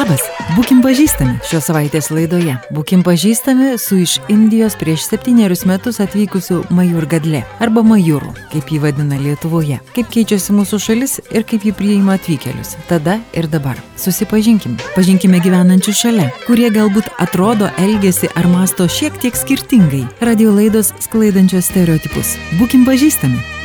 Labas, būkim pažįstami šios savaitės laidoje. Būkim pažįstami su iš Indijos prieš septynerius metus atvykusiu Majur Gadle arba Majuru, kaip jį vadina Lietuvoje. Kaip keičiasi mūsų šalis ir kaip jį priima atvykėlius. Tada ir dabar. Susipažinkim. Pažinkime gyvenančių šalia, kurie galbūt atrodo, elgesi ar masto šiek tiek skirtingai. Radio laidos sklaidančios stereotipus. Būkim pažįstami.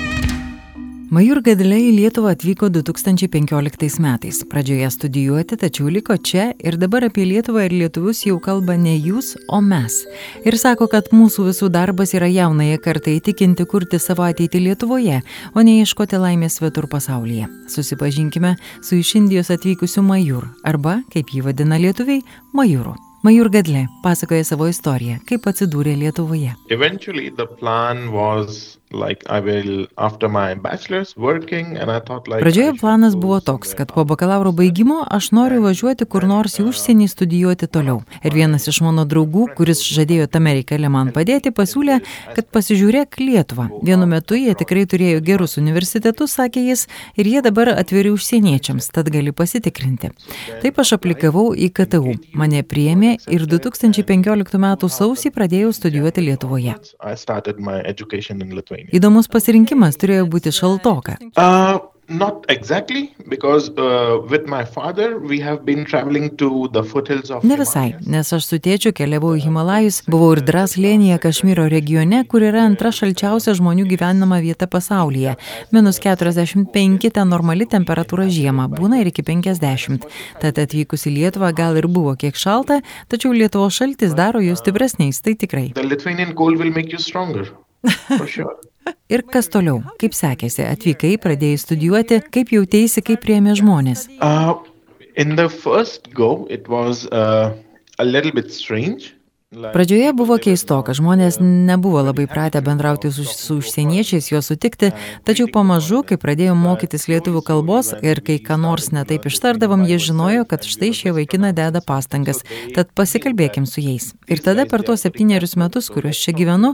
Majur Gadle į Lietuvą atvyko 2015 metais. Pradžioje studijuoti, tačiau liko čia ir dabar apie Lietuvą ir lietuvius jau kalba ne jūs, o mes. Ir sako, kad mūsų visų darbas yra jaunąją kartą įtikinti kurti savo ateitį Lietuvoje, o ne ieškoti laimės svetur pasaulyje. Susipažinkime su iš Indijos atvykusiu Majur, arba, kaip jį vadina lietuviai, Majuru. Majur Gadle pasakoja savo istoriją, kaip atsidūrė Lietuvoje. Eventually, the plan was like I will after my bachelor's working and I thought like Pradžioje planas buvo toks, kad po bakalauro baigimo aš noriu važiuoti kur nors į užsienį studijuoti toliau. Ir vienas iš mano draugų, kuris žadėjo tame reikale man padėti, pasiūlė, kad pasižiūrėk Lietuvą. Vienu metu jie tikrai turėjo gerus universitetus, sakė jis, ir jie dabar atviri užsieniečiams, tad gali pasitikrinti. Taip aš aplikavau į KTU. Mane priėmė ir 2015 m. sausį pradėjau studijuoti Lietuvoje. Įdomus pasirinkimas turėjo būti šaltoka. Uh, not exactly, because uh, with my father we have been traveling to the foothills of Ne visai, Himalayas. nes aš su tėčiu keliavau į Himalajus, buvau ir Draslėnyje Kašmyro regione, kur yra antra šalčiausia žmonių gyvenama vieta pasaulyje. Minus 45 ten normali temperatūra žiemą, būna ir iki 50. Tad atvykus į Lietuvą gal ir buvo kiek šalta, tačiau Lietuvos šaltis daro jūs stipresniais, tai tikrai. Ir kas toliau? Kaip sekėsi? Atvykai, pradėjai studijuoti, kaip jautėsi, kaip priėmė žmonės? Uh, in the first go, it was uh, a little bit strange. Like, Pradžioje buvo keistoka, žmonės nebuvo labai pratę bendrauti su, su užsieniečiais, juos sutikti, tačiau pamažu, kai pradėjome mokytis lietuvių kalbos ir kai ką nors netaip ištardavom, jie žinojo, kad štai šie vaikina deda pastangas, tad pasikalbėkim su jais. Ir tada per tuos septynerius metus, kuriuos čia gyvenu,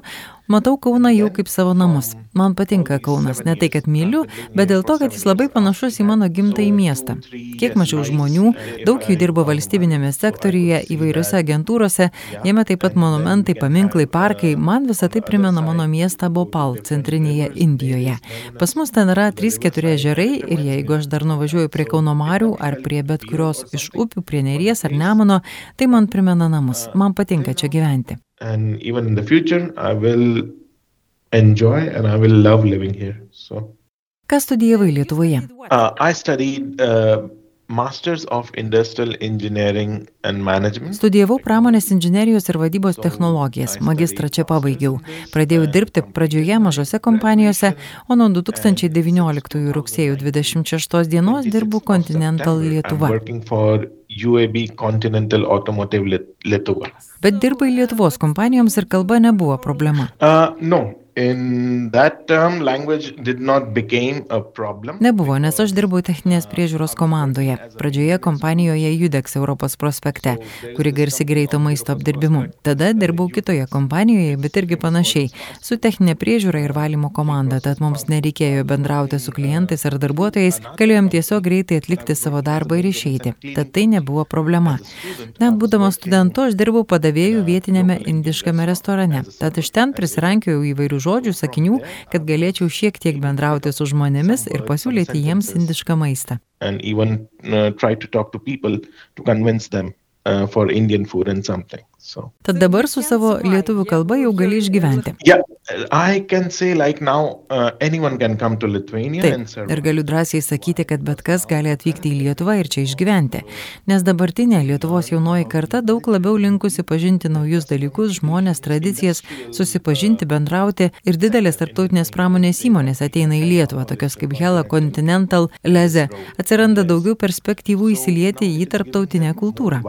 matau Kauną jau kaip savo namus. Man patinka Kaunas, ne tai, kad myliu, bet dėl to, kad jis labai panašus į mano gimtąjį miestą. Kiek mažiau žmonių, daug jų dirbo valstybinėme sektoriuje, įvairiose agentūrose, jame taip pat monumentai, paminklai, parkai, man visą tai primena mano miestą Bopal, centrinėje Indijoje. Pas mus ten yra 3-4 ežerai ir jeigu aš dar nuvažiuoju prie Kauno Marių ar prie bet kurios iš upių, prie Neries ar Nemono, tai man primena namus. Man patinka čia gyventi. And even in the future, I will enjoy and I will love living here. So, Ką studijavai Lietuvoje? uh, I studied uh, Masters of Industrial Engineering and Management. Studijavau pramonės inžinerijos ir vadybos technologijas, magistrą čia pabaigiau. Pradėjau dirbti pradžioje mažose kompanijose, o nuo 2019 rugsėjo 26 dienos dirbu Continental Lietuva. UAB Continental Automotive Lietuva. Bet dirbai Lietuvos kompanijoms ir kalba nebuvo problema. Uh, no, Nebuvo, nes aš dirbau techninės priežiūros komandoje. Pradžioje kompanijoje Judex Europos prospekte, kuri garsi greito maisto apdirbimu. Tada dirbau kitoje kompanijoje, bet irgi panašiai, su techninė priežiūra ir valymo komanda, tad mums nereikėjo bendrauti su klientais ar darbuotojais, galėjom tiesiog greitai atlikti savo darbą ir išeiti. Tad tai nebuvo problema. Net būdamas studentu, aš dirbau padavėjų vietinėme indiškame restorane. Tad iš ten prisirankiojau įvairių žodžių, sakinių, kad galėčiau šiek tiek bendrauti su žmonėmis ir pasiūlyti jiems indišką maistą. and even uh, try to talk to people to convince them uh, for Indian food and something. So Tad dabar su savo lietuvių kalba jau gali išgyventi. yeah, I can say like now uh, anyone can come to Lithuania and Taip, ir galiu drąsiai sakyti, kad bet kas gali atvykti į Lietuvą ir čia išgyventi. Nes dabartinė Lietuvos jaunoji karta daug labiau linkusi pažinti naujus dalykus, žmonės, tradicijas, susipažinti, bendrauti ir didelės tarptautinės pramonės įmonės ateina į Lietuvą, tokios kaip Hela, Continental, Leze. Atsiranda daugiau perspektyvų įsilieti į tarptautinę kultūrą.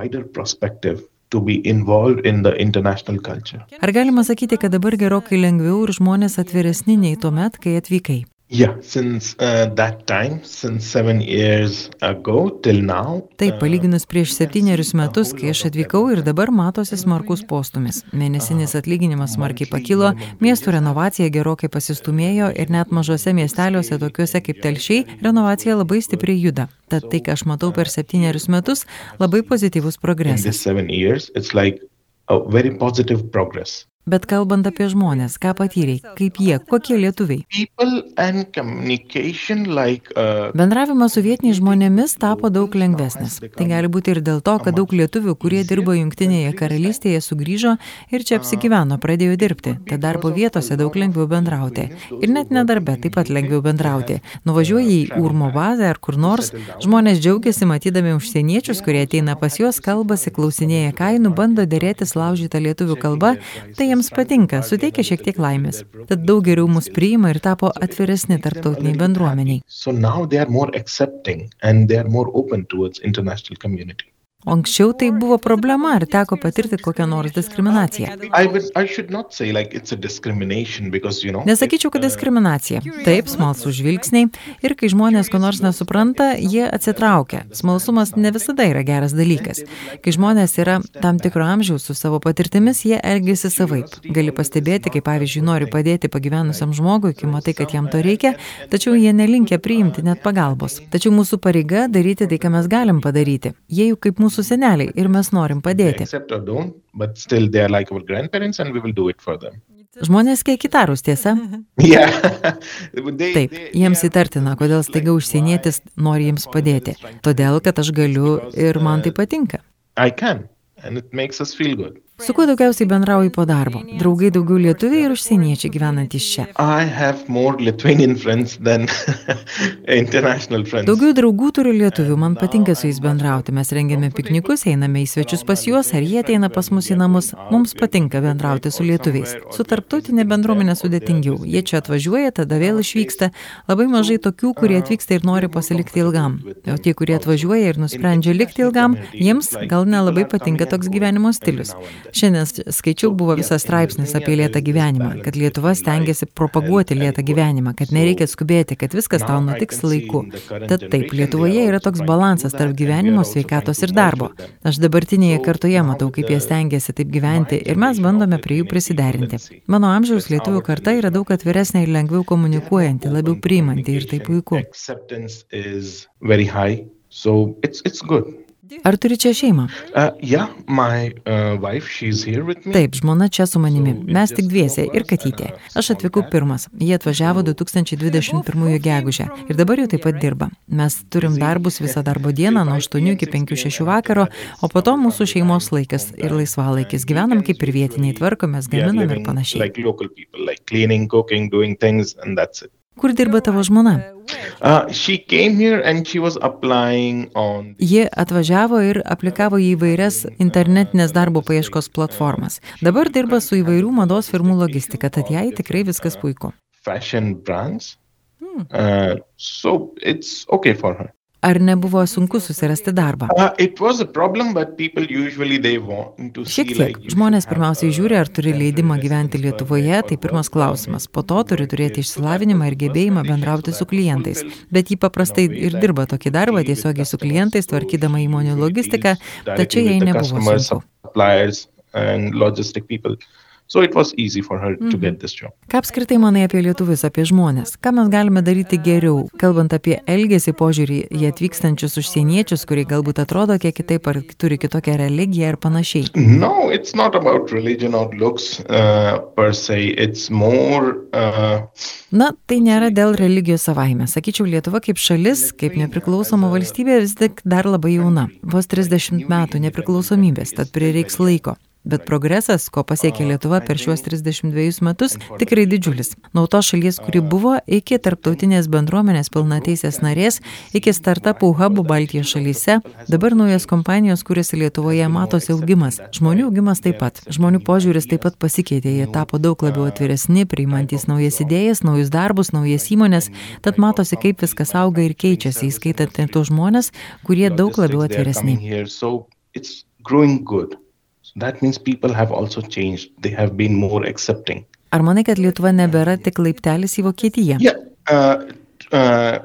In. Ar galima sakyti, kad dabar gerokai lengviau ir žmonės atviresni nei tuo met, kai atvykai? Yeah, since uh, that time, since seven years ago till now. Taip, palyginus prieš septynerius metus, kai aš atvykau ir dabar matosi smarkus postumis. Mėnesinis atlyginimas smarkiai pakilo, miestų renovacija gerokai pasistumėjo ir net mažose miesteliuose, tokiuose kaip telšiai, renovacija labai stipriai juda. Tad tai, ką aš matau per septynerius metus, labai pozityvus progresas. Bet kalbant apie žmonės, ką patyrei, kaip jie, kokie lietuviai? Uh, Bendravimas su vietiniais žmonėmis tapo daug lengvesnis. Tai gali būti ir dėl to, kad daug lietuvių, kurie dirbo Junktinėje karalystėje, sugrįžo ir čia apsigyveno, pradėjo dirbti. Tad darbo vietose daug lengviau bendrauti. Ir net nedarbe taip pat lengviau bendrauti. Nuvažiuoji į Urmo bazę ar kur nors, žmonės džiaugiasi matydami užsieniečius, kurie ateina pas juos, kalbasi, klausinėja kainų, bando dėrėtis laužytą lietuvių kalbą. Tai jiems patinka, suteikia šiek tiek laimės. Tad daug geriau mus priima ir tapo atviresni tarptautiniai bendruomeniai. So O anksčiau tai buvo problema, ar teko patirti kokią nors diskriminaciją? Nesakyčiau, kad diskriminacija. Taip, smalsų žvilgsniai ir kai žmonės ko nors nesupranta, jie atsitraukia. Smalsumas ne visada yra geras dalykas. Kai žmonės yra tam tikro amžiaus su savo patirtimis, jie elgesi savaip. Gali pastebėti, kai pavyzdžiui nori padėti pagyvenusiam žmogui, kai matai, kad jam to reikia, tačiau jie nelinkia priimti net pagalbos. Tačiau mūsų pareiga daryti tai, ką mes galim padaryti. Jie jau kaip mūsų mūsų seneliai ir mes norim padėti. Žmonės kiek įtarus, tiesa? Taip, jiems įtartina, kodėl staiga užsienietis nori jiems padėti. Todėl, kad aš galiu ir man tai patinka. Su kuo daugiausiai bendrauji po darbo? Draugai daugiau lietuviai ir užsieniečiai gyvenantys čia? daugiau draugų turiu lietuvių, man patinka su jais bendrauti. Mes rengiame piknikus, einame į svečius pas juos, ar jie ateina pas mus į namus. Mums patinka bendrauti su lietuviais. Su tarptautinė bendruomenė sudėtingiau. Jie čia atvažiuoja, tada vėl išvyksta. Labai mažai tokių, kurie atvyksta ir nori pasilikti ilgam. O tie, kurie atvažiuoja ir nusprendžia likti ilgam, jiems gal nelabai patinka toks gyvenimo stilius. Šiandien skaičiau buvo visas straipsnis apie lėtą gyvenimą, kad Lietuva stengiasi propaguoti lėtą gyvenimą, kad nereikia skubėti, kad viskas tau nutiks laiku. Tad taip, Lietuvoje yra toks balansas tarp gyvenimo, sveikatos ir darbo. Aš dabartinėje kartoje matau, kaip jie stengiasi taip gyventi ir mes bandome prie jų prisiderinti. Mano amžiaus lietuvių karta yra daug atviresnė ir lengviau komunikuojanti, labiau priimanti ir tai puiku. So it's, it's good. Ar turi čia šeimą? Uh, yeah, my, uh, wife, Taip, žmona čia su manimi. Mes tik dviese ir katytė. Aš atvykau pirmas. Jie atvažiavo 2021 gegužę ir dabar jau taip pat dirba. Mes turim darbus visą darbo dieną nuo 8 iki 5-6 vakaro, o po to mūsų šeimos laikas ir laisvalaikis. Gyvenam kaip ir vietiniai, tvarkomės, gaminam ir panašiai. Kur dirba tavo žmona? Uh, on... Ji atvažiavo ir aplikavo į įvairias internetinės darbo paieškos platformas. Dabar dirba su įvairių mados firmų logistika, tad jai tikrai viskas puiku. Hmm. Uh, so it's okay for her. Ar nebuvo sunku susirasti darbą? Uh, Šiek tiek. Žmonės pirmiausiai žiūri, ar turi leidimą gyventi Lietuvoje, tai pirmas klausimas. Po to turi turėti išsilavinimą ir gebėjimą bendrauti su klientais. Bet jį paprastai ir dirba tokį darbą tiesiogiai su klientais, tvarkydama įmonių logistiką, tačiau jai nebuvo sunku. So it was easy for her mm -hmm. to get this job. Ką apskritai manai apie lietuvius, apie žmonės? Ką mes galime daryti geriau, kalbant apie elgesį požiūrį į atvykstančius užsieniečius, kurie galbūt atrodo kiek kitaip ar turi kitokią religiją ir panašiai? No, it's not about religion or looks uh, per se, it's more... Uh... Na, tai nėra dėl religijos savaime. Sakyčiau, Lietuva kaip šalis, kaip nepriklausoma valstybė vis tik dar labai jauna. Vos 30 metų nepriklausomybės, tad prireiks laiko. Bet progresas, ko pasiekė Lietuva per šiuos 32 metus, tikrai didžiulis. Nuo to šalies, kuri buvo iki tarptautinės bendruomenės pilnateisės narės, iki startupų hubų Baltijos šalyse, dabar naujas kompanijos, kuriuose Lietuvoje matosi augimas. Žmonių augimas taip pat. Žmonių požiūris taip pat pasikeitė, jie tapo daug labiau atviresni, priimantys naujas idėjas, naujus darbus, naujas įmonės, tad matosi, kaip viskas auga ir keičiasi, įskaitant ir tos žmonės, kurie daug labiau atviresni. That means people have also changed. They have been more accepting. Ar manai, kad Lietuva nebėra tik laiptelis į Vokietiją? Yeah. Uh, uh,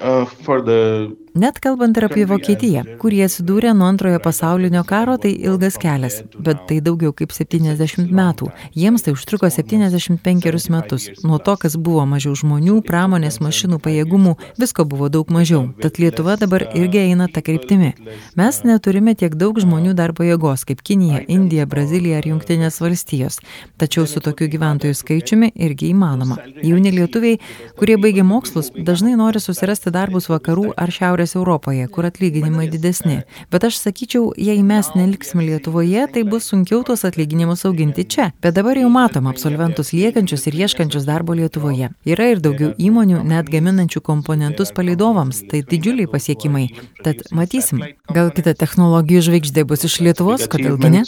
uh, Net kalbant ir apie Vokietiją, kur jie atsidūrė nuo antrojo pasaulinio karo, tai ilgas kelias, bet tai daugiau kaip 70 metų. Jiems tai užtruko 75 metus. Nuo to, kas buvo mažiau žmonių, pramonės, mašinų pajėgumų, visko buvo daug mažiau. Tad Lietuva dabar irgi eina tą kryptimį. Mes neturime tiek daug žmonių darbo jėgos kaip Kinija, Indija, Brazilija ar Junktinės valstijos. Tačiau su tokiu gyventojų skaičiumi irgi įmanoma. Jauni lietuviai, kurie baigia mokslus, dažnai nori susirasti darbus vakarų ar šiaurės Europoje, kur atlyginimai didesni. Bet aš sakyčiau, jei mes neliksim Lietuvoje, tai bus sunkiau tuos atlyginimus auginti čia. Bet dabar jau matom absolventus liekančius ir ieškančius darbo Lietuvoje. Yra ir daugiau įmonių, net gaminančių komponentus palidovams. Tai didžiuliai pasiekimai. Tad matysim, gal kita technologijų žvaigždė bus iš Lietuvos, kodėlgi ne?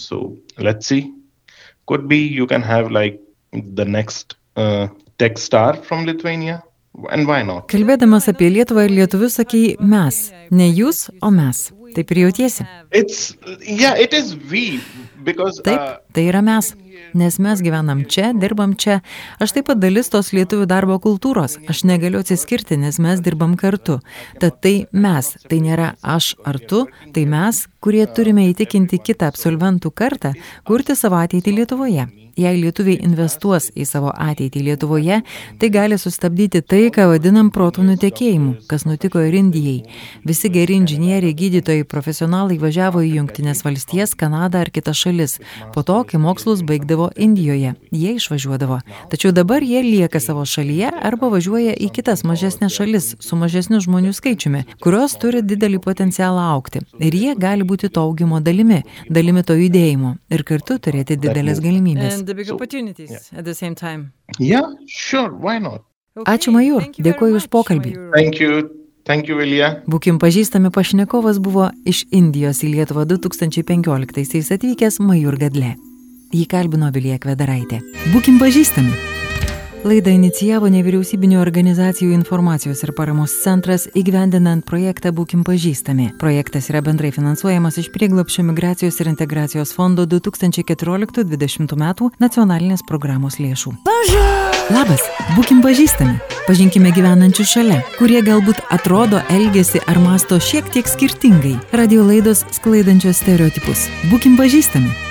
Could be you can have like the next uh, tech star from Lithuania Kalbėdamas apie Lietuvą ir lietuvius, sakei mes, ne jūs, o mes. Taip ir jautiesi. Taip, uh, tai yra mes. Nes mes gyvenam čia, dirbam čia. Aš taip pat dalis tos lietuvių darbo kultūros. Aš negaliu atsiskirti, nes mes dirbam kartu. Tad tai mes, tai nėra aš ar tu, tai mes, kurie turime įtikinti kitą absolventų kartą kurti savo ateitį Lietuvoje jei lietuviai investuos į savo ateitį Lietuvoje, tai gali sustabdyti tai, ką vadinam protų nutekėjimu, kas nutiko ir Indijai. Visi geri inžinieriai, gydytojai, profesionalai važiavo į Junktinės valstijas, Kanadą ar kitas šalis. Po to, kai mokslus baigdavo Indijoje, jie išvažiuodavo. Tačiau dabar jie lieka savo šalyje arba važiuoja į kitas mažesnės šalis su mažesniu žmonių skaičiumi, kurios turi didelį potencialą aukti. Ir jie gali būti to augimo dalimi, dalimi to judėjimo ir kartu turėti didelės galimybės yeah. at the same time. Yeah, sure, why not? Okay, Ačiū Majur, dėkuoju už pokalbį. Thank you. Thank you, Vilija. Būkim pažįstami pašnekovas buvo iš Indijos į Lietuvą 2015-aisiais atvykęs Majur Gadle. Jį kalbino Vilija Kvedaraitė. Būkim pažįstami. Laidą inicijavo nevyriausybinio organizacijų informacijos ir paramos centras įgyvendinant projektą Būkim pažįstami. Projektas yra bendrai finansuojamas iš prieglapščio migracijos ir integracijos fondo 2014-2020 metų nacionalinės programos lėšų. Labas, būkim pažįstami. Pažinkime gyvenančius šalia, kurie galbūt atrodo, elgesi ar masto šiek tiek skirtingai. Radio laidos sklaidančios stereotipus. Būkim pažįstami.